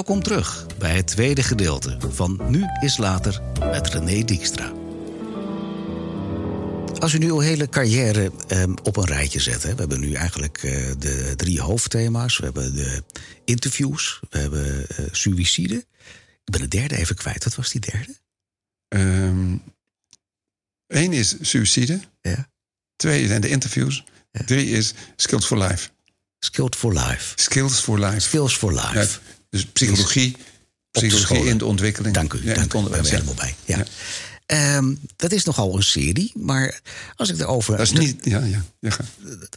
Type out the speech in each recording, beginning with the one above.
Welkom terug bij het tweede gedeelte van Nu is Later met René Dijkstra. Als u nu uw hele carrière ehm, op een rijtje zet, hè, we hebben nu eigenlijk eh, de drie hoofdthema's. We hebben de interviews, we hebben eh, suïcide. Ik ben de derde even kwijt. Wat was die derde? Eén Ehm, is suïcide. Ja. Twee zijn de interviews. Drie is Skills for Life. Skilled for Life. Skills for Life. Skills for Life. Ja, dus psychologie, psychologie in de ontwikkeling. Dank u. Ja, dank u. Daar ben helemaal bij. Ja. Ja. Ehm, dat is nogal een serie, maar als ik erover, Dat is niet. Ja, ja. ja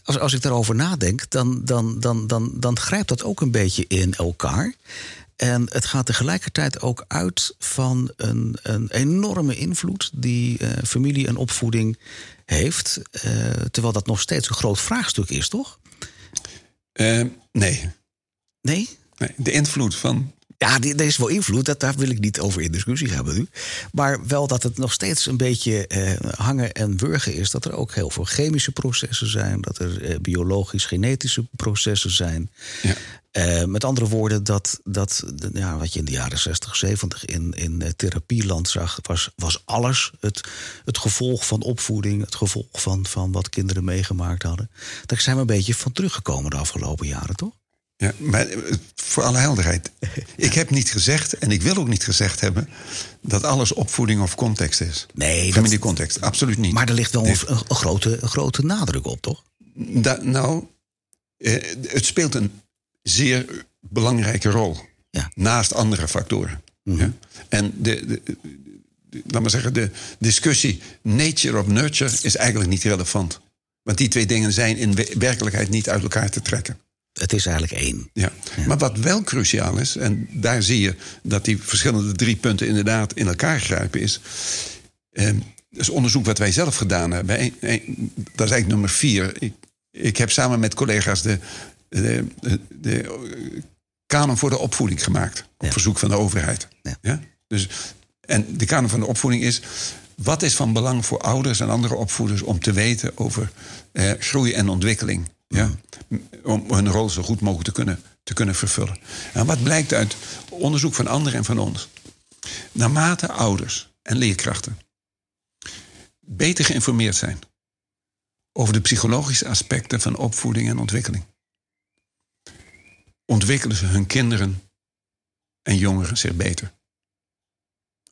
als, als ik daarover nadenk, dan, dan, dan, dan, dan grijpt dat ook een beetje in elkaar. En het gaat tegelijkertijd ook uit van een, een enorme invloed die eh, familie en opvoeding heeft. eh, terwijl dat nog steeds een groot vraagstuk is, toch? Ehm, nee. Nee? Nee. De invloed van. Ja, er is wel invloed, dat, daar wil ik niet over in discussie gaan met u. Maar wel dat het nog steeds een beetje eh, hangen en wurgen is. Dat er ook heel veel chemische processen zijn. Dat er eh, biologisch-genetische processen zijn. Ja. Eh, met andere woorden, dat, dat ja, wat je in de jaren 60, 70 in, in eh, therapieland zag, was, was alles het, het gevolg van opvoeding, het gevolg van, van wat kinderen meegemaakt hadden. Daar zijn we een beetje van teruggekomen de afgelopen jaren, toch? Ja, maar eh, voor alle helderheid. Ik heb niet gezegd, en ik wil ook niet gezegd hebben. dat alles opvoeding of context is. Nee, Familiecontext, absoluut niet. Maar er ligt wel Nee. een, een grote, een grote nadruk op, toch? Da- nou, eh, het speelt een zeer belangrijke rol. Ja. Naast andere factoren. Ja? En de, de, de- laat maar zeggen, de discussie nature of nurture is eigenlijk niet relevant. Want die twee dingen zijn in we- werkelijkheid niet uit elkaar te trekken. Het is eigenlijk één. Ja. Maar wat wel cruciaal is, en daar zie je dat die verschillende drie punten inderdaad in elkaar grijpen, is. Eh, is onderzoek wat wij zelf gedaan hebben. Dat is eigenlijk nummer vier. Ik, ik heb samen met collega's de, de, de, de kanon voor de opvoeding gemaakt. Op Ja. verzoek van de overheid. Ja. Dus, en de kanon van de opvoeding is. Wat is van belang voor ouders en andere opvoeders om te weten over eh, groei en ontwikkeling? Ja? Om hun rol zo goed mogelijk te kunnen, te kunnen vervullen. En wat blijkt uit onderzoek van anderen en van ons? Naarmate ouders en leerkrachten beter geïnformeerd zijn over de psychologische aspecten van opvoeding en ontwikkeling, ontwikkelen ze hun kinderen en jongeren zich beter.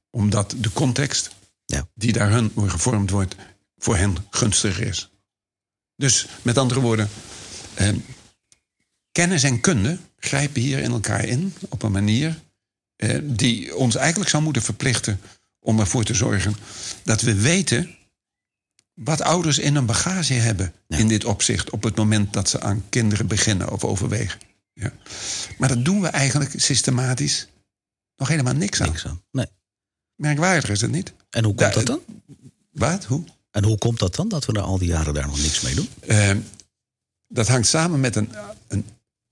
Omdat de context Ja. die daar hun gevormd wordt, voor hen gunstiger is. Dus met andere woorden, eh, kennis en kunde grijpen hier in elkaar in op een manier eh, die ons eigenlijk zou moeten verplichten om ervoor te zorgen dat we weten wat ouders in hun bagage hebben in dit opzicht op het moment dat ze aan kinderen beginnen of overwegen. Ja. Maar dat doen we eigenlijk systematisch nog helemaal niks aan. Niks aan. Nee. Merkwaardig is het niet? En hoe komt Da- dat dan? Wat? Hoe? En hoe komt dat dan dat we na al die jaren daar nog niks mee doen? Eh, dat hangt samen met een, een,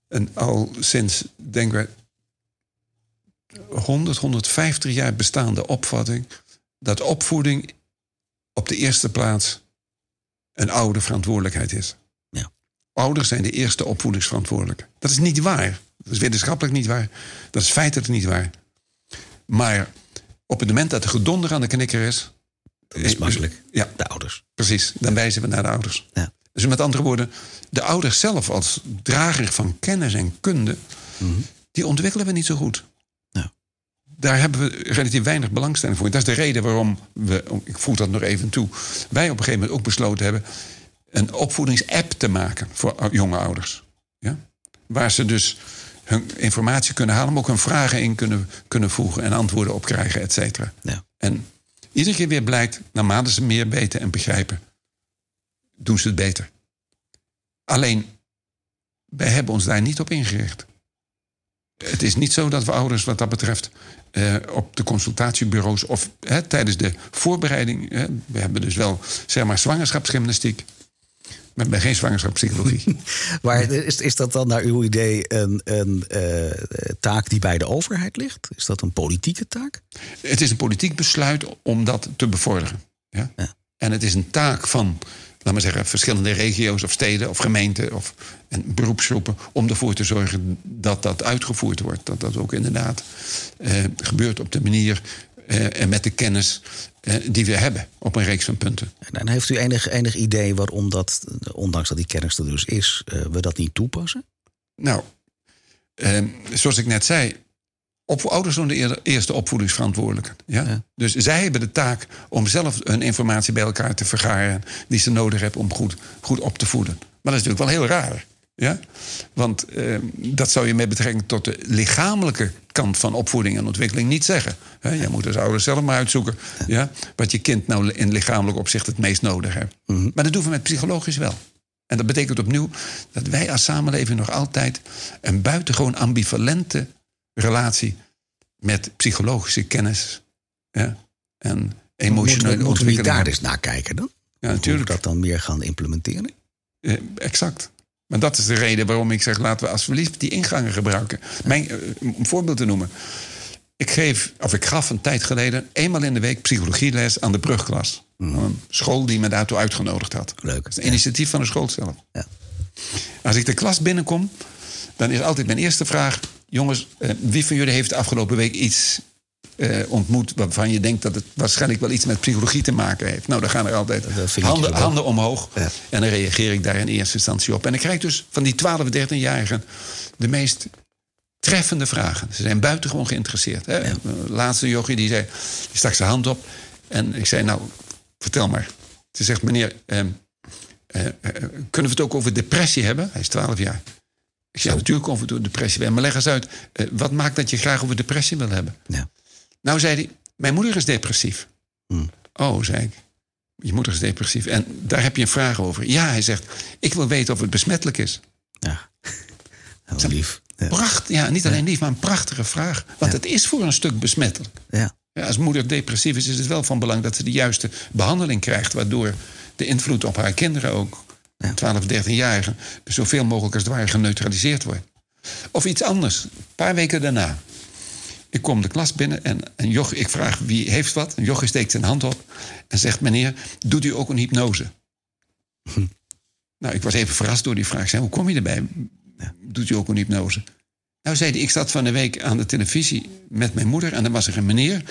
een al sinds, denk ik, 100, 150 jaar bestaande opvatting dat opvoeding op de eerste plaats een oude verantwoordelijkheid is. Ja. Ouders zijn de eerste opvoedingsverantwoordelijke. Dat is niet waar. Dat is wetenschappelijk niet waar. Dat is feitelijk niet waar. Maar op het moment dat de gedonder aan de knikker is. Dat is eh, makkelijk. Ja, De ouders. Precies, dan wijzen we naar de ouders. Ja. Dus met andere woorden, de ouders zelf als drager van kennis en kunde, die ontwikkelen we niet zo goed. Ja. Daar hebben we relatief weinig belangstelling voor. Dat is de reden waarom we, ik voeg dat nog even toe, wij op een gegeven moment ook besloten hebben een opvoedingsapp te maken voor jonge ouders. Ja? Waar ze dus hun informatie kunnen halen, maar ook hun vragen in kunnen, kunnen voegen en antwoorden op krijgen, et cetera. Ja. En iedere keer weer blijkt, naarmate ze meer weten en begrijpen, doen ze het beter. Alleen, wij hebben ons daar niet op ingericht. Het is niet zo dat we ouders wat dat betreft eh, op de consultatiebureaus of hè, tijdens de voorbereiding. Hè, we hebben dus wel zeg maar zwangerschapsgymnastiek. Maar we hebben geen zwangerschapspsychologie. Maar is, is dat dan naar uw idee een, een eh, taak die bij de overheid ligt? Is dat een politieke taak? het is een politiek besluit om dat te bevorderen. Ja? Ja. En het is een taak van laat maar zeggen, verschillende regio's of steden of gemeenten of en beroepsgroepen. om ervoor te zorgen dat dat uitgevoerd wordt. Dat dat ook inderdaad eh, gebeurt op de manier eh, en met de kennis die we hebben op een reeks van punten. En, heeft u enig, enig idee waarom dat, ondanks dat die kennis er dus is, eh, we dat niet toepassen? Nou, eh, zoals ik net zei, op, ouders zijn de eerste opvoedingsverantwoordelijken. Ja? Dus zij hebben de taak om zelf hun informatie bij elkaar te vergaren... die ze nodig hebben om goed, goed op te voeden. Maar dat is natuurlijk wel heel raar. Ja? Want eh, dat zou je met betrekking tot de lichamelijke kant van opvoeding en ontwikkeling niet zeggen. He, je moet als ouder zelf maar uitzoeken ja, wat je kind nou in lichamelijk opzicht het meest nodig heeft. Mhm. Maar dat doen we met psychologisch wel. En dat betekent opnieuw dat wij als samenleving nog altijd een buitengewoon ambivalente relatie met psychologische kennis ja, en emotionele Moeten we daar eens naar kijken dan? Ja, natuurlijk. dat dan meer gaan implementeren? Eh, exact. Maar dat is de reden waarom ik zeg: laten we alsjeblieft die ingangen gebruiken. Mijn, eh, om een voorbeeld te noemen. Ik geef, of ik gaf een tijd geleden eenmaal in de week psychologieles aan de brugklas. Mm. Een school die me daartoe uitgenodigd had. Leuk. Dat is een initiatief van de school zelf. Ja. Als ik de klas binnenkom, dan is altijd mijn eerste vraag: jongens, eh, wie van jullie heeft de afgelopen week iets uh, ontmoet waarvan je denkt dat het waarschijnlijk wel iets met psychologie te maken heeft. Nou, dan gaan er altijd handen, handen, omhoog. En dan reageer ik daar in eerste instantie op. En ik krijg dus van die 12, 13-jarigen de meest treffende vragen. Ze zijn buitengewoon geïnteresseerd. Hè? Ja. laatste jochie die zei, die stak zijn hand op. En ik zei, nou, vertel maar. Ze zegt, meneer, eh, eh, kunnen we het ook over depressie hebben? Hij is 12 jaar. Ik zei, natuurlijk over depressie. Maar leg eens uit, eh, wat maakt dat je graag over depressie wil hebben? Ja. Nou, zei hij, mijn moeder is depressief. Hmm. Oh, zei ik. Je moeder is depressief. En daar heb je een vraag over. Ja, hij zegt, ik wil weten of het besmettelijk is. Ja, heel lief. Ja. Pracht, ja, niet alleen lief, maar een prachtige vraag. Want het is voor een stuk besmettelijk. Ja. ja. als moeder depressief is, is het wel van belang dat ze de juiste behandeling krijgt. Waardoor de invloed op haar kinderen ook, ja. 12, 13-jarigen, zoveel mogelijk als het ware geneutraliseerd wordt. Of iets anders, een paar weken daarna. Ik kom de klas binnen en, en Joch, ik vraag wie heeft wat. En Joch steekt zijn hand op en zegt: Meneer, doet u ook een hypnose? Hm. Nou, ik was even verrast door die vraag. Ik zei: Hoe kom je erbij? Doet u ook een hypnose? Nou, zei hij: Ik zat van de week aan de televisie met mijn moeder en dan was er een meneer.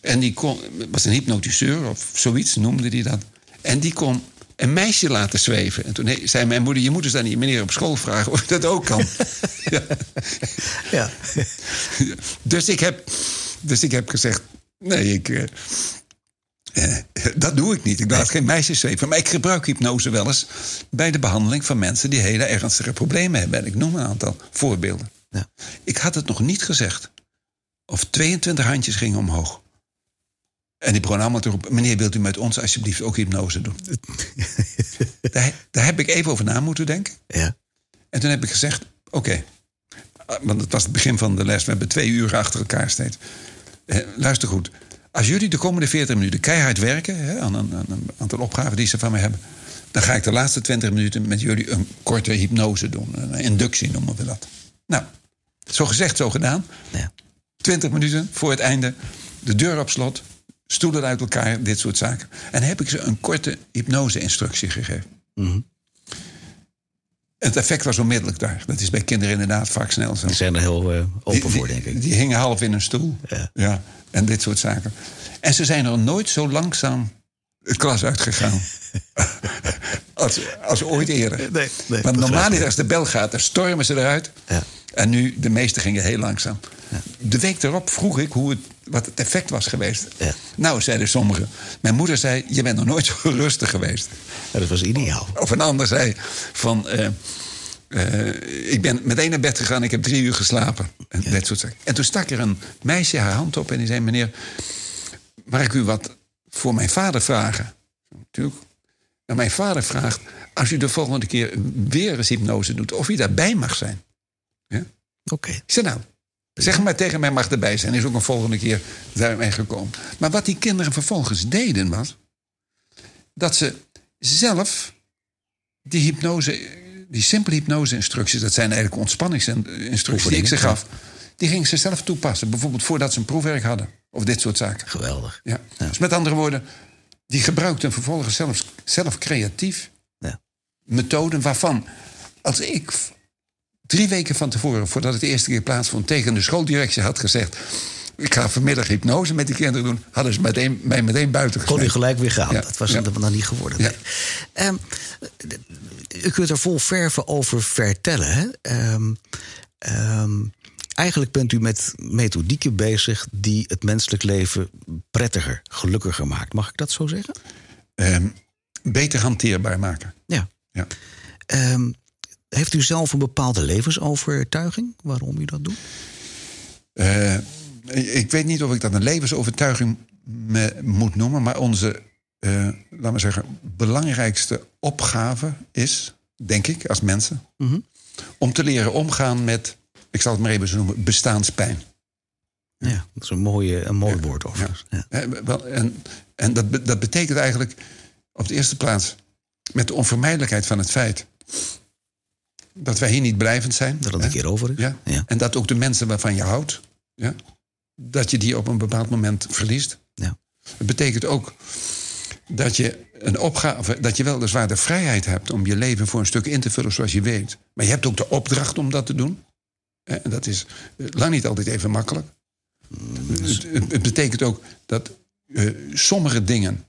En die kon, was een hypnotiseur of zoiets noemde hij dat. En die kon een meisje laten zweven. En toen zei mijn moeder: Je moet eens aan die meneer op school vragen of dat ook kan. ja. ja. dus, ik heb, dus ik heb gezegd: Nee, ik. Uh, dat doe ik niet. Ik laat geen meisjes zweven. Maar ik gebruik hypnose wel eens bij de behandeling van mensen die hele ernstige problemen hebben. En ik noem een aantal voorbeelden. Ja. Ik had het nog niet gezegd. Of 22 handjes gingen omhoog. En die begon allemaal te roepen: Meneer, wilt u met ons alsjeblieft ook hypnose doen? daar, daar, heb ik even over na moeten denken. Ja. En toen heb ik gezegd: Oké. Want het was het begin van de les. We hebben twee uur achter elkaar steeds. Eh, luister goed. Als jullie de komende 40 minuten keihard werken hè, aan, een, aan, een, aantal opgaven die ze van mij hebben, dan ga ik de laatste 20 minuten met jullie een korte hypnose doen. Een inductie noemen we dat. Nou, zo gezegd, zo gedaan. Ja. 20 minuten voor het einde, de deur op slot, stoelen uit elkaar, dit soort zaken. En heb ik ze een korte hypnose-instructie gegeven. Mm Het effect was onmiddellijk daar. Dat is bij kinderen inderdaad vaak snel zo. Die zijn er heel uh, open voor, denk ik. Die, hingen half in een stoel. Ja. ja. En dit soort zaken. En ze zijn er nooit zo langzaam het klas uitgegaan. als, als ooit eerder. Nee, nee, Want normaal is als de bel gaat, dan stormen ze eruit. Ja. En nu, de meeste gingen heel langzaam. Ja. De week erop vroeg ik hoe het, wat het effect was geweest. Ja. Nou, zeiden sommigen. Mijn moeder zei, je bent nog nooit zo rustig geweest. dat was ideaal. Of een ander zei van... Uh, uh, ik ben meteen naar bed gegaan, ik heb drie uur geslapen. En, dat soort zaken. en toen stak er een meisje haar hand op en die zei... meneer, mag ik u wat voor mijn vader vragen? Natuurlijk. En mijn vader vraagt, als u de volgende keer weer eens hypnose doet... of u daarbij mag zijn. Ja? Oké. Ik zei nou, zeg maar tegen mij mag erbij zijn. Is ook een volgende keer daarmee gekomen. Maar wat die kinderen vervolgens deden was... dat ze zelf die hypnose, die simpele hypnose-instructies... dat zijn eigenlijk ontspanningsinstructies die ik ze gaf... die gingen ze zelf toepassen. Bijvoorbeeld voordat ze een proefwerk hadden. Of dit soort zaken. Geweldig. Ja. Dus met andere woorden, die gebruikten vervolgens zelfs, zelf creatief Ja. methoden waarvan, als ik drie weken van tevoren, voordat het de eerste keer plaatsvond, tegen de schooldirectie had gezegd: Ik ga vanmiddag hypnose met die kinderen doen, hadden ze meteen, mij meteen buiten Kon u gezet. gelijk weer gaan. Ja, Dat was ja. dan niet geworden. Ja. nee. Ehm, u kunt er vol verven over vertellen. Hè? Ehm, ehm, eigenlijk bent u met methodieken bezig die het menselijk leven prettiger, gelukkiger maakt. Mag ik dat zo zeggen? Beter hanteerbaar maken. Ja. Ja. Heeft u zelf een bepaalde levensovertuiging waarom u dat doet? Eh, ik weet niet of ik dat een levensovertuiging me- moet noemen, maar onze, eh laten we zeggen, belangrijkste opgave is, denk ik, als mensen, Mhm. om te leren omgaan met, ik zal het maar even zo noemen, bestaanspijn. Ja, dat is een, mooie, een mooi woord overigens. Ja. Eh, En, en dat, dat betekent eigenlijk op de eerste plaats met de onvermijdelijkheid van het feit dat wij hier niet blijvend zijn. Dat het een keer over is. Ja. Ja. En dat ook de mensen waarvan je houdt, ja, dat je die op een bepaald moment verliest. Ja. Het betekent ook dat je een opgave, dat je weliswaar de vrijheid hebt om je leven voor een stuk in te vullen zoals je weet. Maar je hebt ook de opdracht om dat te doen. En dat is eh, lang niet altijd even makkelijk. Het, het- het betekent ook dat eh, sommige dingen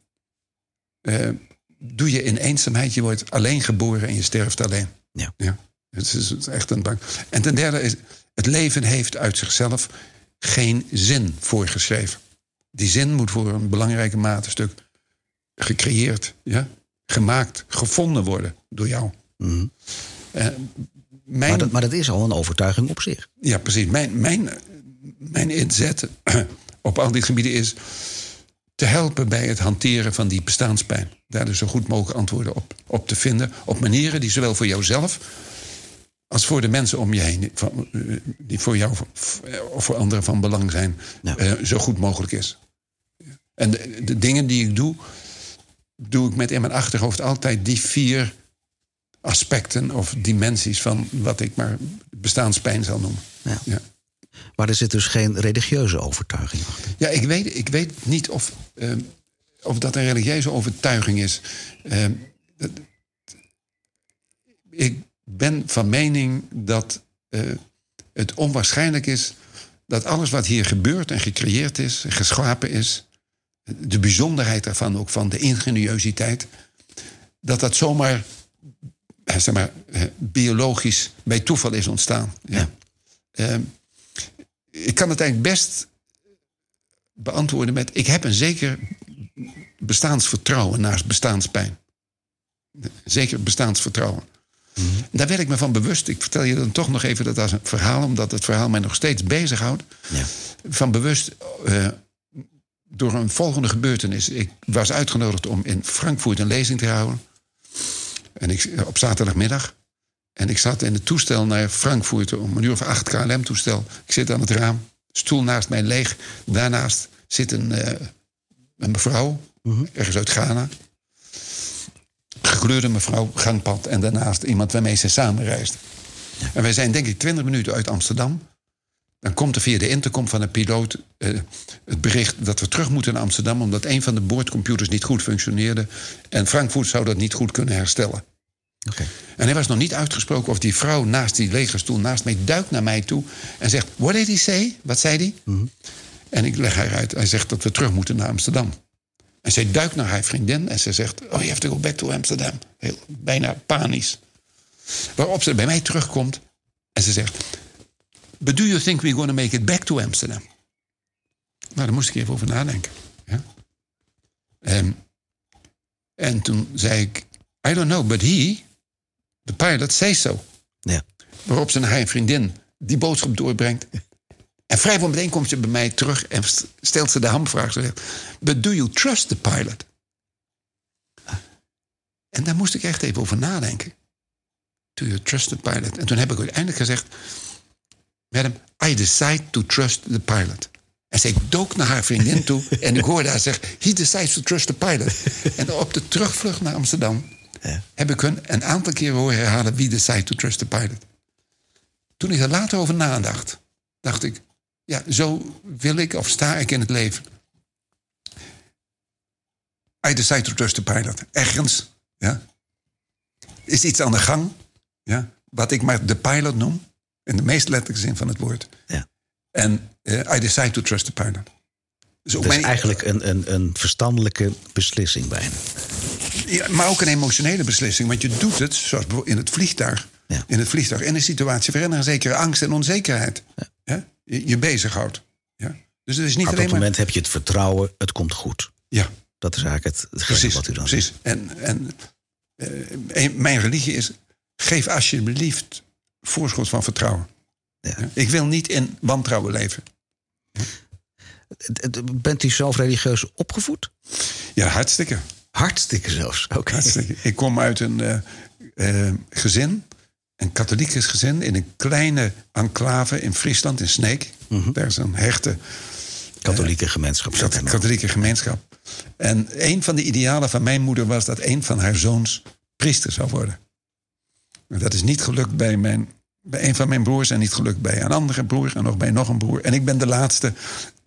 eh, doe je in eenzaamheid. Je wordt alleen geboren en je sterft alleen. Ja. ja. Het is, echt een bank. En ten derde is, het leven heeft uit zichzelf geen zin voorgeschreven. Die zin moet voor een belangrijke mate stuk gecreëerd, ja? gemaakt, gevonden worden door jou. Mhm. Eh, mijn, Maar, dat, maar dat is al een overtuiging op zich. ja, precies. Mijn, mijn, mijn inzet op al die gebieden is te helpen bij het hanteren van die bestaanspijn. Daar dus zo goed mogelijk antwoorden op, op te vinden. Op manieren die zowel voor jouzelf als voor de mensen om je heen, van, eh, die voor jou of voor anderen van belang zijn, eh, zo goed mogelijk is. En de, de dingen die ik doe, doe ik met in mijn achterhoofd altijd die vier aspecten of dimensies van wat ik maar bestaanspijn zal noemen. Ja. Ja. Maar er zit dus geen religieuze overtuiging achter. Ja, ik weet, ik weet niet of, eh, of dat een religieuze overtuiging is. Dat- ik ben van mening dat eh, het onwaarschijnlijk is dat alles wat hier gebeurt en gecreëerd is, geschapen is, de bijzonderheid daarvan ook van de ingenieusiteit, dat dat zomaar, eh, zeg maar eh, biologisch bij toeval is ontstaan. Ja. Ik kan het eigenlijk best beantwoorden met: ik heb een zeker bestaansvertrouwen naast bestaanspijn. Zeker bestaansvertrouwen. Daar werd ik me van bewust. Ik vertel je dan toch nog even dat als een verhaal, omdat het verhaal mij nog steeds bezighoudt. Ja. Van bewust eh, door een volgende gebeurtenis. Ik was uitgenodigd om in Frankfurt een lezing te houden. En ik, op zaterdagmiddag. En ik zat in het toestel naar Frankfurt om een uur of acht KLM-toestel. Ik zit aan het raam, stoel naast mij leeg. Daarnaast zit een, eh, een mevrouw, ergens uit Ghana. Gekleurde mevrouw, gangpad. En daarnaast iemand waarmee ze samen reist. En wij zijn denk ik twintig minuten uit Amsterdam. Dan komt er via de intercom van de piloot eh, het bericht dat we terug moeten naar Amsterdam... omdat een van de boordcomputers niet goed functioneerde... en Frankfurt zou dat niet goed kunnen herstellen. Oké. En hij was nog niet uitgesproken of die vrouw naast die lege stoel naast mij duikt naar mij toe en zegt: What did he say? Wat zei hij? En ik leg haar uit. Hij zegt dat we terug moeten naar Amsterdam. En zij duikt naar haar vriendin en ze zegt: Oh, you have to go back to Amsterdam. Heel, bijna panisch. Waarop ze bij mij terugkomt en ze zegt: But do you think we're going to make it back to Amsterdam? Nou, daar moest ik even over nadenken. Ja? En, en toen zei ik: I don't know, but he, de pilot, says so. Ja. Waarop ze naar haar vriendin die boodschap doorbrengt. En vrijwel meteen komt ze bij mij terug en st- stelt ze de hamvraag. Ze zegt, but do you trust the pilot? En daar moest ik echt even over nadenken. Do you trust the pilot? En toen heb ik uiteindelijk gezegd... Madam, I decide to trust the pilot. En zij dook naar haar vriendin toe en ik hoorde haar zeggen... He decides to trust the pilot. En op de terugvlucht naar Amsterdam... Ja. heb ik hun een aantal keer horen herhalen... We decide to trust the pilot. Toen ik er later over nadacht, dacht ik... ja, zo wil ik of sta ik in het leven. I decide to trust the pilot. Ergens ja, is iets aan de gang. Ja, wat ik maar de pilot noem. In de meest letterlijke zin van het woord. Ja. En eh, I decide to trust the pilot. Dus Dat is mijn- eigenlijk een, een, een verstandelijke beslissing bijna. Ja, maar ook een emotionele beslissing. Want je doet het, zoals in het vliegtuig. Ja. In het vliegtuig, in een situatie waarin er een zekere angst en onzekerheid ja. Je, bezighoudt. Ja. Dus het is niet op dat maar... moment heb je het vertrouwen, het komt goed. Ja, Dat is eigenlijk het, precies. wat u dan precies. En, en eh, mijn religie is... geef alsjeblieft voorschot van vertrouwen. Ja. Ja. Ik wil niet in wantrouwen leven. Bent u zelf religieus opgevoed? Ja, hartstikke. Hartstikke zelfs. Oké. hartstikke. Ik kom uit een eh, eh, gezin, een katholiek gezin... in een kleine enclave in Friesland, in Sneek. Mhm. Daar is een hechte Katholieke gemeenschap. zit kat- er nog. katholieke gemeenschap. En een van de idealen van mijn moeder was dat een van haar zoons priester zou worden. Maar dat is niet gelukt bij, mijn, bij een van mijn broers en niet gelukt bij een andere broer en nog bij nog een broer. En ik ben de laatste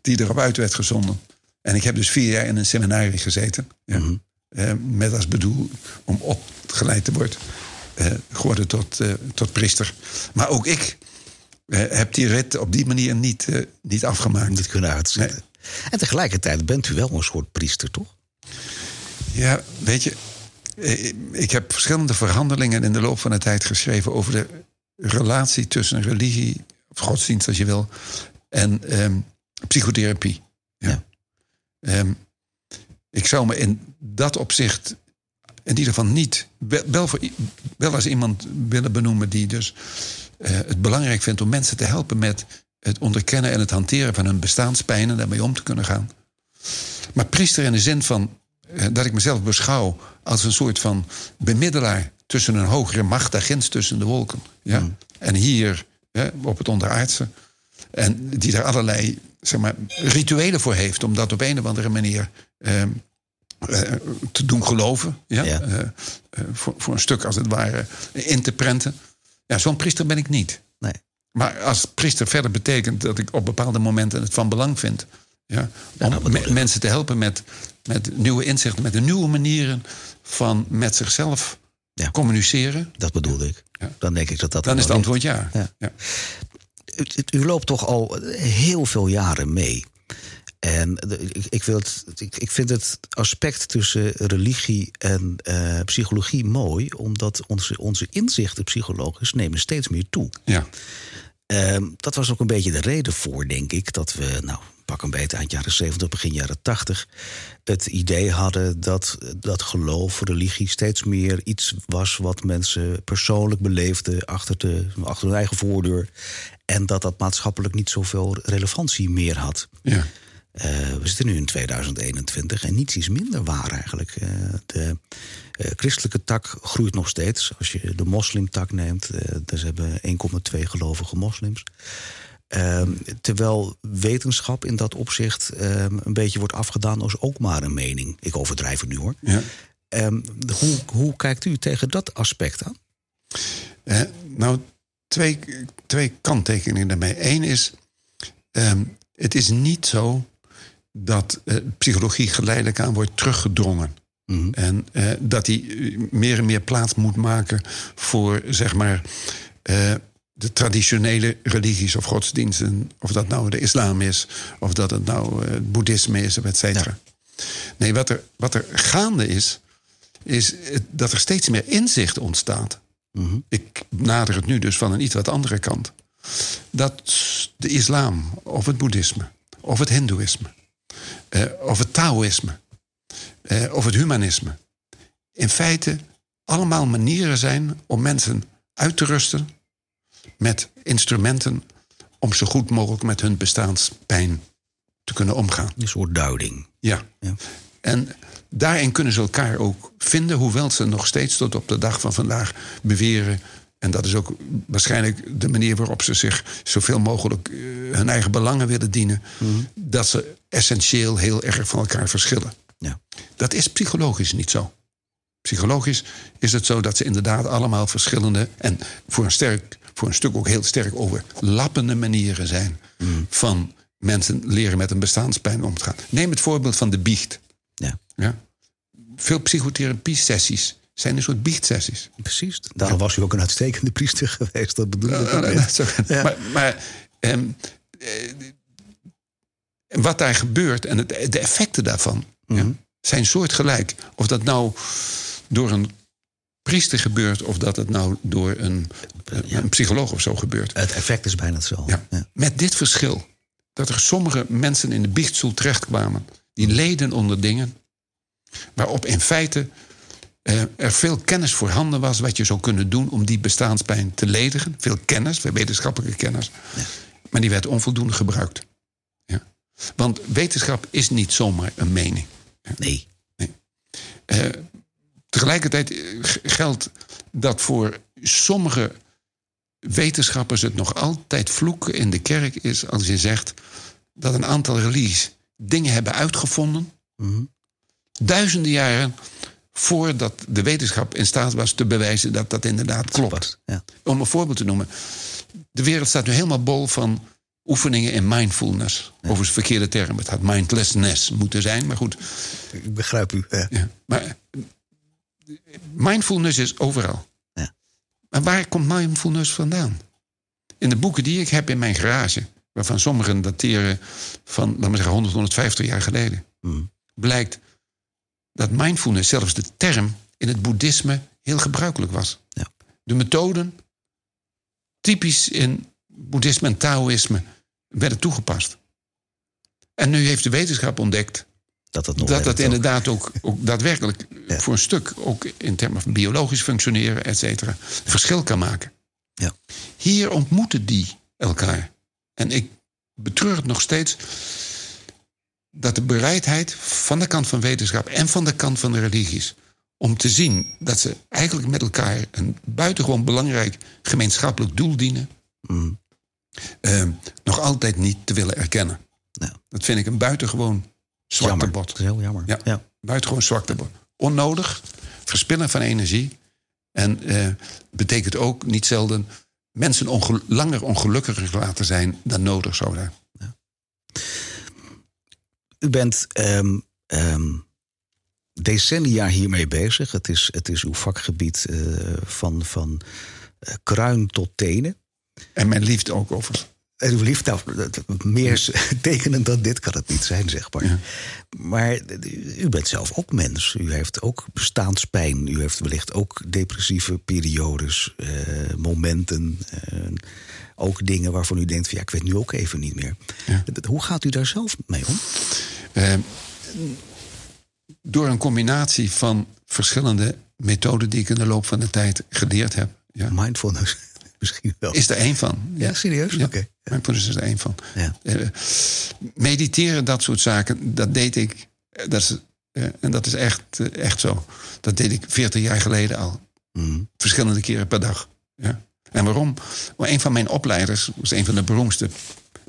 die erop uit werd gezonden. En ik heb dus vier jaar in een seminarie gezeten. Ja. Mhm. Eh, met als bedoel om opgeleid te worden, eh, geworden tot, eh, tot priester. Maar ook ik eh, heb die rit op die manier niet, eh, niet afgemaakt. Niet kunnen uitzetten. En tegelijkertijd bent u wel een soort priester, toch? Ja, weet je, eh, ik heb verschillende verhandelingen in de loop van de tijd geschreven over de relatie tussen religie, of godsdienst als je wil, en ehm, psychotherapie. Ja. Ja. Ehm, ik zou me in dat opzicht in ieder geval niet, wel, voor, wel als iemand willen benoemen die dus eh, het belangrijk vindt om mensen te helpen met het onderkennen en het hanteren van hun bestaanspijn en daarmee om te kunnen gaan. Maar priester in de zin van eh, dat ik mezelf beschouw als een soort van bemiddelaar tussen een hogere macht, daar ginds tussen de wolken. Ja? En hier op het onderaardse. En die daar allerlei zeg maar, rituelen voor heeft om dat op een of andere manier ehm, eh, te doen geloven. Ja? Ja. Eh, eh, voor, voor een stuk als het ware in te prenten. Ja, zo'n priester ben ik niet. Nee. Maar als priester verder betekent dat ik op bepaalde momenten het van belang vind. Ja, om me- mensen te helpen met, met nieuwe inzichten, met de nieuwe manieren van met zichzelf Ja. communiceren. Dat bedoelde ik. Ja. Dan denk ik dat dat. Dan is het antwoord ja. Ja. Ja. U, u loopt toch al heel veel jaren mee. En de- ik, ik, wil het, ik, ik vind het aspect tussen religie en eh, psychologie mooi, omdat onze, onze inzichten psychologisch nemen steeds meer toe. Ja. Ehm, dat was ook een beetje de reden voor, denk ik, dat we, nou, pak een beetje eind jaren 70, begin jaren 80, het idee hadden dat, dat geloof, religie steeds meer iets was wat mensen persoonlijk beleefden achter, de, achter hun eigen voordeur. En dat dat maatschappelijk niet zoveel relevantie meer had. Ja. Eh, we zitten nu in 2021 en niets is minder waar eigenlijk. Eh, de eh, christelijke tak groeit nog steeds. Als je de moslimtak neemt, dus hebben 1,2 gelovige moslims. Ehm, terwijl wetenschap in dat opzicht ehm, een beetje wordt afgedaan als ook maar een mening. Ik overdrijf het nu hoor. Ja. Ehm, hoe, hoe kijkt u tegen dat aspect aan? Nou, twee, twee kanttekeningen daarmee. Eén is, het is niet zo dat eh, psychologie geleidelijk aan wordt teruggedrongen. Mhm. En eh, dat die eh, meer en meer plaats moet maken voor, zeg maar, de traditionele religies of godsdiensten. Of dat nou de islam is, of dat het nou het boeddhisme is, et cetera. Nee, wat er, wat er gaande is, is dat er steeds meer inzicht ontstaat. Mhm. Ik nader het nu dus van een iets wat andere kant. Dat de islam, of het boeddhisme, of het hindoeïsme, eh, of het taoïsme, eh, of het humanisme, in feite allemaal manieren zijn om mensen uit te rusten met instrumenten om zo goed mogelijk met hun bestaanspijn te kunnen omgaan. Een soort duiding. Ja. Ja. En daarin kunnen ze elkaar ook vinden, hoewel ze nog steeds tot op de dag van vandaag beweren. En dat is ook waarschijnlijk de manier waarop ze zich zoveel mogelijk eh, hun eigen belangen willen dienen. Dat ze essentieel heel erg van elkaar verschillen. Ja. Dat is psychologisch niet zo. Psychologisch is het zo dat ze inderdaad allemaal verschillende en voor een, sterk, voor een stuk ook heel sterk overlappende manieren zijn van mensen leren met een bestaanspijn om te gaan. Neem het voorbeeld van de biecht. Ja. Ja? veel psychotherapie-sessies zijn een soort biechtsessies. Precies. Daarom was u ook een uitstekende priester geweest. Dat bedoel ik. Ja, Ja. Maar, maar ehm, eh, wat daar gebeurt en het, de effecten daarvan ja, Mhm. zijn soortgelijk. Of dat nou door een priester gebeurt of dat het nou door een, een psycholoog of zo gebeurt. Het effect is bijna hetzelfde. Ja. Ja. Met dit verschil. Dat er sommige mensen in de biechtstoel terechtkwamen. Die leden onder dingen. Waarop in feite eh, er veel kennis voorhanden was. Wat je zou kunnen doen om die bestaanspijn te ledigen. Veel kennis, veel wetenschappelijke kennis. Maar die werd onvoldoende gebruikt. Ja. Want wetenschap is niet zomaar een mening. Nee. Eh, tegelijkertijd eh, geldt dat voor sommige wetenschappers het nog altijd vloeken in de kerk is als je zegt dat een aantal religies dingen hebben uitgevonden, Mhm. duizenden jaren voordat de wetenschap in staat was te bewijzen dat dat inderdaad klopt. Ja. Om een voorbeeld te noemen. De wereld staat nu helemaal bol van oefeningen in mindfulness. Overigens verkeerde term. Het had mindlessness moeten zijn, maar goed. Ik begrijp u. Ja. Ja, maar mindfulness is overal. Ja. Maar waar komt mindfulness vandaan? In de boeken die ik heb in mijn garage, waarvan sommigen dateren van, laten we zeggen, 100, 150 jaar geleden, Mhm. blijkt dat mindfulness, zelfs de term, in het boeddhisme heel gebruikelijk was. Ja. De methoden, typisch in boeddhisme en taoïsme, werden toegepast. En nu heeft de wetenschap ontdekt Dat nog dat dat ook. inderdaad ook, ook daadwerkelijk Ja. voor een stuk, ook in termen van biologisch functioneren, et cetera, verschil kan maken. Ja. Hier ontmoeten die elkaar. En ik betreur het nog steeds dat de bereidheid van de kant van wetenschap en van de kant van de religies om te zien dat ze eigenlijk met elkaar een buitengewoon belangrijk gemeenschappelijk doel dienen, Mhm. eh, nog altijd niet te willen erkennen. Ja. Dat vind ik een buitengewoon Jammer. bot. Dat is heel jammer. Ja. Ja. Buitengewoon zwakte. Onnodig, verspillen van energie. En eh, betekent ook niet zelden mensen langer ongelukkiger laten zijn dan nodig zou zijn. U bent ehm, ehm, decennia hiermee bezig. Het is, het is uw vakgebied eh, van, van eh, kruin tot tenen. En mijn liefde ook overigens. En uw liefde, nou, meer tekenend dan dit kan het niet zijn, zeg maar. Ja. Maar u bent zelf ook mens. U heeft ook bestaanspijn. U heeft wellicht ook depressieve periodes, eh, momenten. Ook dingen waarvan u denkt: van, ja, ik weet nu ook even niet meer. Ja. Hoe gaat u daar zelf mee om? Eh, door een combinatie van verschillende methoden die ik in de loop van de tijd geleerd heb, ja, Mindfulness misschien wel. is er één van. ja, serieus? Ja. Oké. Mindfulness is er één van. Ja. Eh, mediteren, dat soort zaken, dat deed ik. eh, Dat is, en dat is echt, echt zo. Dat deed ik 40 jaar geleden al. Mhm. Verschillende keren per dag. Ja. En waarom? Een van mijn opleiders was een van de beroemdste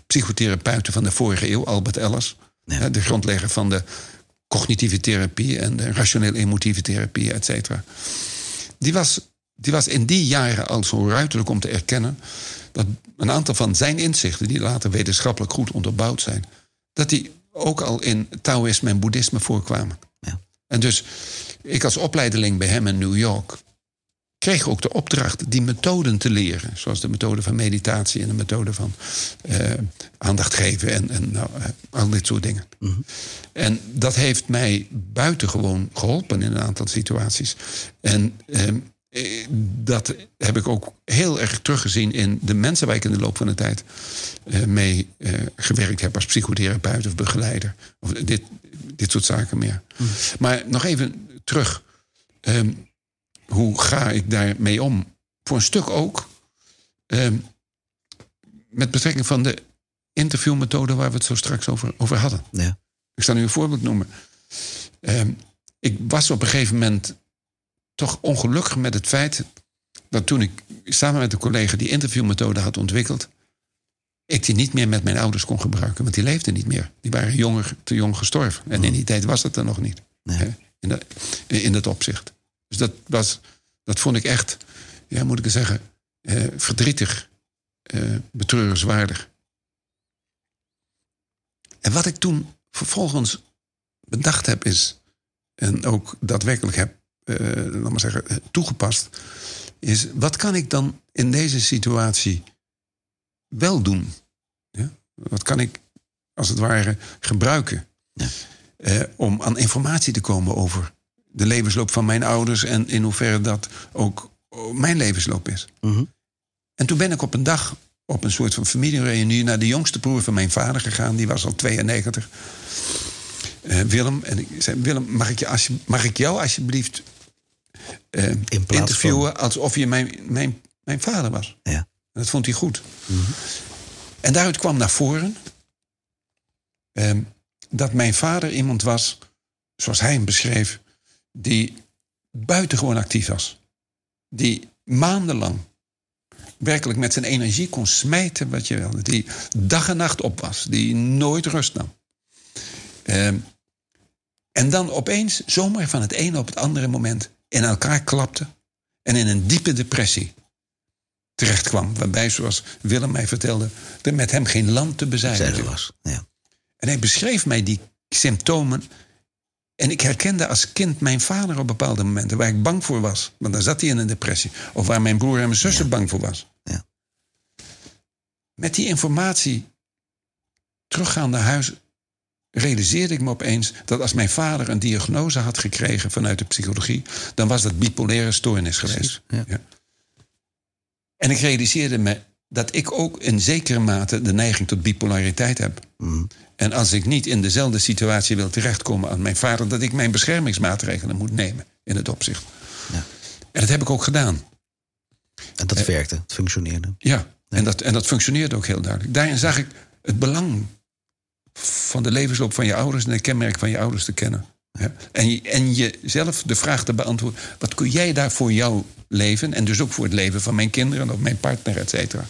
psychotherapeuten van de vorige eeuw, Albert Ellis. Ja. De grondlegger van de cognitieve therapie en de rationeel-emotieve therapie, et cetera. Die was, die was in die jaren al zo ruiterlijk om te erkennen dat een aantal van zijn inzichten, die later wetenschappelijk goed onderbouwd zijn, dat die ook al in Taoïsme en Boeddhisme voorkwamen. Ja. En dus ik als opleideling bij hem in New York kreeg ook de opdracht die methoden te leren. Zoals de methode van meditatie en de methode van eh, aandacht geven en, en nou, eh, al dit soort dingen. En dat heeft mij buitengewoon geholpen in een aantal situaties. En ehm, eh, dat heb ik ook heel erg teruggezien in de mensen waar ik in de loop van de tijd mee gewerkt heb als psychotherapeut of begeleider. Of dit, dit soort zaken meer. Maar nog even terug. Ehm, hoe ga ik daarmee om? Voor een stuk ook ehm, met betrekking van de interviewmethode waar we het zo straks over, over hadden. Ja. Ik zal u een voorbeeld noemen. Ehm, ik was op een gegeven moment toch ongelukkig met het feit dat toen ik samen met een collega die interviewmethode had ontwikkeld, ik die niet meer met mijn ouders kon gebruiken, want die leefden niet meer. Die waren jonger, te jong gestorven. En in die tijd was dat er nog niet. Nee. Hè, in, dat, in dat opzicht. Dus dat, was, dat vond ik echt, ja, moet ik het zeggen, eh, verdrietig, eh, betreurenswaardig. En wat ik toen vervolgens bedacht heb is... en ook daadwerkelijk heb, eh, laat maar zeggen, eh, toegepast, is wat kan ik dan in deze situatie wel doen? Ja? Wat kan ik als het ware gebruiken Ja. eh, om aan informatie te komen over de levensloop van mijn ouders en in hoeverre dat ook oh, mijn levensloop is? Mhm. En toen ben ik op een dag op een soort van familiereunie naar de jongste broer van mijn vader gegaan. Die was al 92. Eh, Willem. En ik zei, Willem, mag ik, je alsje- mag ik jou alsjeblieft eh, interviewen alsof je mijn, mijn, mijn vader was? Ja. En dat vond hij goed. En daaruit kwam naar voren ehm, dat mijn vader iemand was, zoals hij hem beschreef, die buitengewoon actief was. Die maandenlang werkelijk met zijn energie kon smijten wat je wilde. Die dag en nacht op was. Die nooit rust nam. Ehm, en dan opeens, zomaar van het ene op het andere moment, in elkaar klapte. En in een diepe depressie terecht kwam. Waarbij, zoals Willem mij vertelde, er met hem geen land te viel. was. Ja. En hij beschreef mij die symptomen. En ik herkende als kind mijn vader op bepaalde momenten waar ik bang voor was. Want dan zat hij in een depressie. Of waar mijn broer en mijn zussen bang voor was. Ja. Met die informatie teruggaan naar huis realiseerde ik me opeens dat als mijn vader een diagnose had gekregen vanuit de psychologie, dan was dat bipolaire stoornis geweest. ja. En ik realiseerde me dat ik ook in zekere mate de neiging tot bipolariteit heb. Mhm. En als ik niet in dezelfde situatie wil terechtkomen als mijn vader, dat ik mijn beschermingsmaatregelen moet nemen in het opzicht. Ja. En dat heb ik ook gedaan. En dat werkte, het functioneerde. Ja, en dat, en dat functioneert ook heel duidelijk. Daarin zag ik het belang van de levensloop van je ouders en het kenmerk van je ouders te kennen. Ja. En, je- en jezelf de vraag te beantwoorden: wat kun jij daar voor jouw leven en dus ook voor het leven van mijn kinderen of mijn partner, et cetera,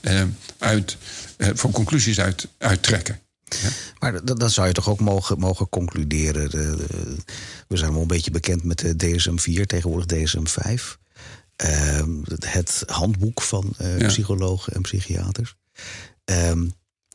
eh, uit, eh, voor conclusies uit, uittrekken? Maar d- dan zou je toch ook mogen, mogen concluderen. de- de- we zijn wel een beetje bekend met de DSM-4, tegenwoordig DSM-5. Ehm, het handboek van Ja. psychologen en psychiaters. Ehm,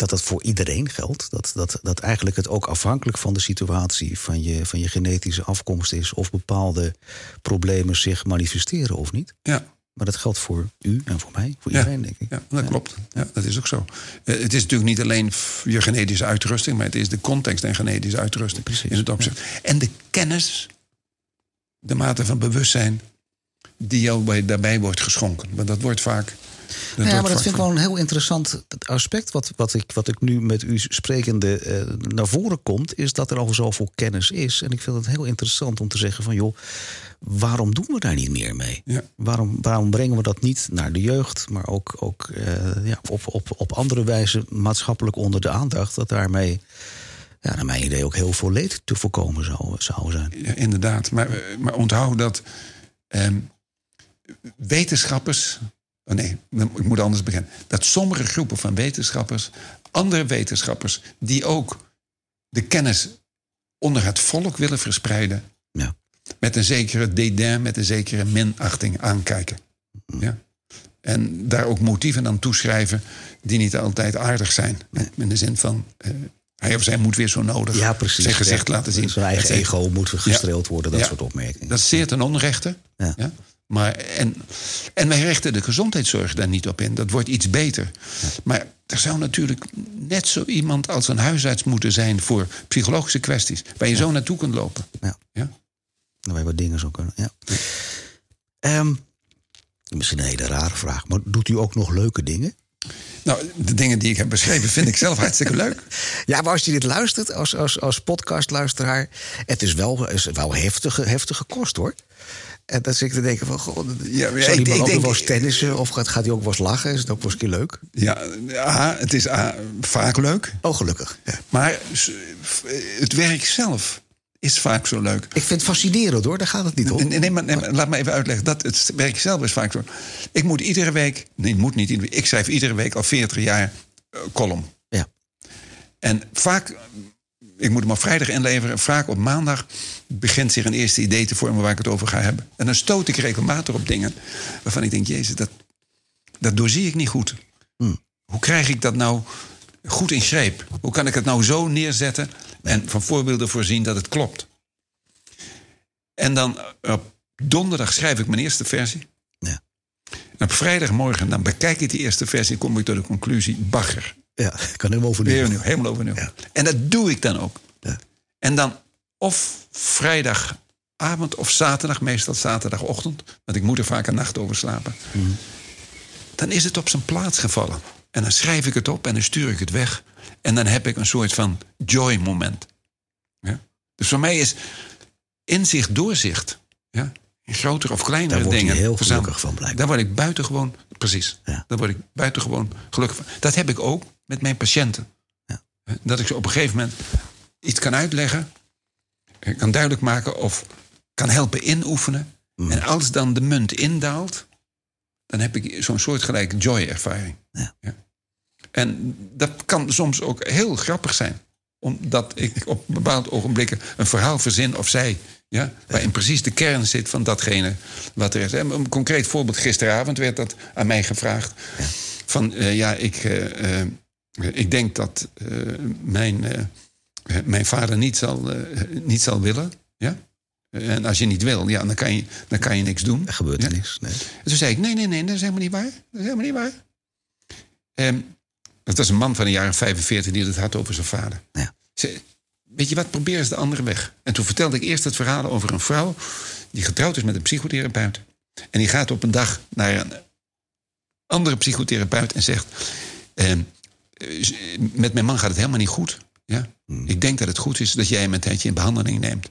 dat dat voor iedereen geldt. Dat, dat, dat eigenlijk het ook afhankelijk van de situatie van je, van je genetische afkomst is. of bepaalde problemen zich manifesteren of niet. Ja, Maar dat geldt voor u en voor mij, voor Ja. iedereen, denk ik. ja dat klopt. Ja, dat is ook zo. Eh, het is natuurlijk niet alleen je genetische uitrusting, maar het is de context en genetische uitrusting Precies, in het opzicht. En de kennis, de mate van bewustzijn die jou bij, daarbij wordt geschonken. Want dat wordt vaak. Dat ja, maar dat vind ik wel een heel interessant aspect. Wat, wat, ik, wat ik nu met u sprekende eh, naar voren komt, is dat er al zoveel kennis is. En ik vind het heel interessant om te zeggen van joh, waarom doen we daar niet meer mee? Ja. Waarom, waarom brengen we dat niet naar de jeugd, maar ook, ook eh, ja, op, op, op andere wijze maatschappelijk onder de aandacht? Dat daarmee, ja, naar mijn idee, ook heel veel leed te voorkomen zou, zou zijn. Ja, inderdaad. Maar, eh, maar onthoud dat ehm, wetenschappers. Oh nee, ik moet anders beginnen. Dat sommige groepen van wetenschappers, andere wetenschappers, die ook de kennis onder het volk willen verspreiden, Ja. met een zekere dédain, met een zekere minachting aankijken. Ja? En daar ook motieven aan toeschrijven die niet altijd aardig zijn. In de zin van, eh, hij of zij moet weer zo nodig Ja, precies. zijn gezicht Ja, laten zien. Zijn eigen ego moet gestreeld worden, dat soort opmerkingen. Dat is zeer ten onrechte. Ja. Maar, en, en wij richten de gezondheidszorg daar niet op in. Dat wordt iets beter. Maar er zou natuurlijk net zo iemand als een huisarts moeten zijn voor psychologische kwesties. Waar je zo naartoe kunt lopen. Ja. Ja? Wij wat dingen zo kunnen. Ja. Ehm, misschien een hele rare vraag, maar doet u ook nog leuke dingen? Nou, de dingen die ik heb beschreven vind ik zelf hartstikke leuk. Ja, maar als je dit luistert als, als, als podcastluisteraar, het is wel, is wel heftige, heftige kost hoor. En dan zit ik te denken van, goh, Ja, ik- ik ook denk- wel eens tennissen? Of gaat, gaat hij ook wel eens lachen? Is het ook wel eens een keer leuk? Ja, A, het is A, vaak leuk. Oh, gelukkig. Ja. Maar het werk zelf is vaak zo leuk. Ik vind het fascinerend hoor, daar gaat het niet om. Nee, nee, maar, nee, maar laat me even uitleggen. Dat het werk zelf is vaak zo. Ik moet iedere week... Nee, moet niet iedere week. Ik schrijf iedere week al 40 jaar eh, column. Ja. En vaak... Ik moet hem op vrijdag inleveren. Vaak op maandag begint zich een eerste idee te vormen... waar ik het over ga hebben. En dan stoot ik regelmatig op dingen... waarvan ik denk, jezus, dat, dat doorzie ik niet goed. Hoe krijg ik dat nou goed in greep? Hoe kan ik het nou zo neerzetten... en van voorbeelden voorzien dat het klopt? En dan op donderdag schrijf ik mijn eerste versie. Ja. En op vrijdagmorgen dan bekijk ik die eerste versie... kom ik tot de conclusie, bagger. Ja, ik kan helemaal overnieuw. Weer opnieuw, helemaal overnieuw. Ja. En dat doe ik dan ook. Ja. En dan of vrijdagavond of zaterdag, meestal zaterdagochtend... want ik moet er vaak een nacht over slapen... Mhm. dan is het op zijn plaats gevallen. En dan schrijf ik het op en dan stuur ik het weg. En dan heb ik een soort van joy-moment. Ja? Dus voor mij is inzicht, doorzicht... Ja? in grotere of kleinere Daar word je dingen... heel gelukkig van, blijkbaar. Daar word ik buitengewoon... Precies. Ja. Daar word ik buitengewoon gelukkig van. Dat heb ik ook met mijn patiënten. Ja. Dat ik ze op een gegeven moment iets kan uitleggen... eh, kan duidelijk maken of kan helpen inoefenen. Mm. En als dan de munt indaalt... dan heb ik zo'n soortgelijke joy-ervaring. Ja. En dat kan soms ook heel grappig zijn. Omdat ik op bepaalde ogenblikken een verhaal verzin of zij... Ja, waarin precies de kern zit van datgene wat er is. En Een concreet voorbeeld, gisteravond werd dat aan mij gevraagd. Van eh, ja, ik, eh, ik denk dat eh, mijn, eh, eh, mijn vader niet zal, niet zal willen. Ja? En als je niet wil, ja, dan, kan je, dan kan je niks doen. Er gebeurt er niks. Nee. En toen zei ik, nee, nee, nee, dat is helemaal niet waar. Dat is helemaal niet waar. Ehm, dat was een man van de jaren 45 die het had over zijn vader. Ja. Zei, weet je wat, probeer eens de andere weg. En toen vertelde ik eerst het verhaal over een vrouw... die getrouwd is met een psychotherapeut. En die gaat op een dag naar een andere psychotherapeut en zegt... ehm, eh, met mijn man gaat het helemaal niet goed. Ja? Ik denk dat het goed is dat jij hem een tijdje in behandeling neemt.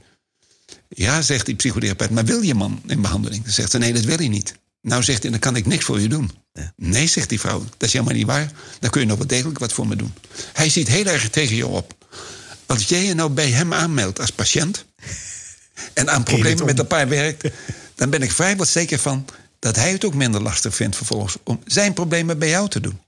Ja, zegt die psychotherapeut, maar wil je man in behandeling? Dan zegt ze, nee, dat wil hij niet. Nou, zegt hij, dan kan ik niks voor je doen. Ja. Nee, zegt die vrouw, dat is helemaal niet waar. Dan kun je nog wel degelijk wat voor me doen. Hij ziet heel erg tegen je op. Als jij je nou bij hem aanmeldt als patiënt... en aan problemen met een paar werkt... dan ben ik vrijwel zeker van dat hij het ook minder lastig vindt vervolgens... om zijn problemen bij jou te doen.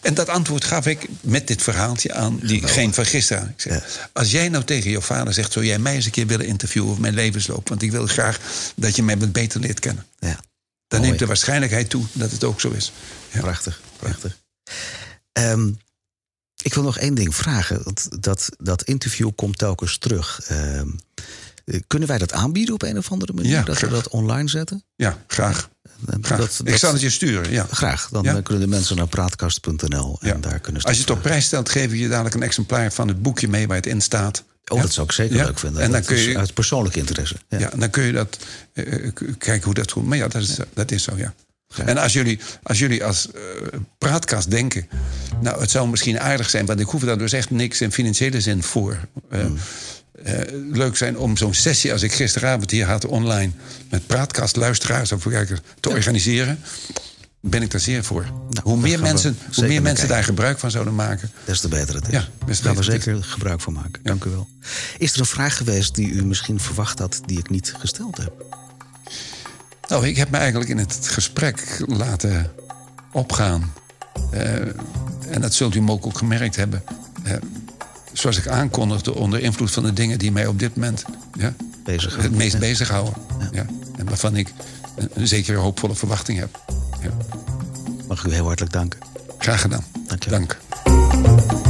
En dat antwoord gaf ik met dit verhaaltje aan diegene van gisteren. Ik zeg, Als jij nou tegen je vader zegt... zou jij mij eens een keer willen interviewen over mijn levensloop... want ik wil graag dat je mij wat beter leert kennen. Ja. Dan Mooi. neemt de waarschijnlijkheid toe dat het ook zo is. Ja. Prachtig, prachtig. Ehm, ik wil nog één ding vragen. Dat, dat, dat interview komt telkens terug. Ehm, eh, kunnen wij dat aanbieden op een of andere manier? Ja, dat we dat online zetten? Ja, graag. Graag. Dat, ik zal het je sturen, ja. Graag. Dan Ja? eh, kunnen de mensen naar praatkast.nl en Ja. daar kunnen ze Als je het op prijs stelt, geef ik je dadelijk een exemplaar van het boekje mee waar het in staat. Oh, dat zou ik zeker leuk vinden. En dan dat kun je- uit persoonlijk interesse. Ja. Dan kun je dat eh, kijken hoe dat goed. Maar ja, dat is, dat is zo, ja. En als jullie als, jullie als eh, praatkast denken... nou, het zou misschien aardig zijn... want ik hoef daar dus echt niks in financiële zin voor... eh, Hmm. Eh, leuk zijn om zo'n sessie als ik gisteravond hier had online... met praatkast, luisteraars of kijkers te organiseren... ben ik daar zeer voor. hoe daar meer mensen, hoe meer mensen daar gebruik van zouden maken... Des te beter het is. Ja, Daar gaan we zeker gebruik van maken. Dank u wel. Is er een vraag geweest die u misschien verwacht had... die ik niet gesteld heb? Nou, ik heb me eigenlijk in het gesprek laten opgaan. Eh, en dat zult u ook, ook gemerkt hebben. Eh, zoals ik aankondigde, onder invloed van de dingen die mij op dit moment ja, Bezig. het meest Ja. bezighouden. Ja. En waarvan ik een, een zekere hoopvolle verwachting heb. Ja. Mag ik u heel hartelijk danken. Graag gedaan. Dank je wel. Dank.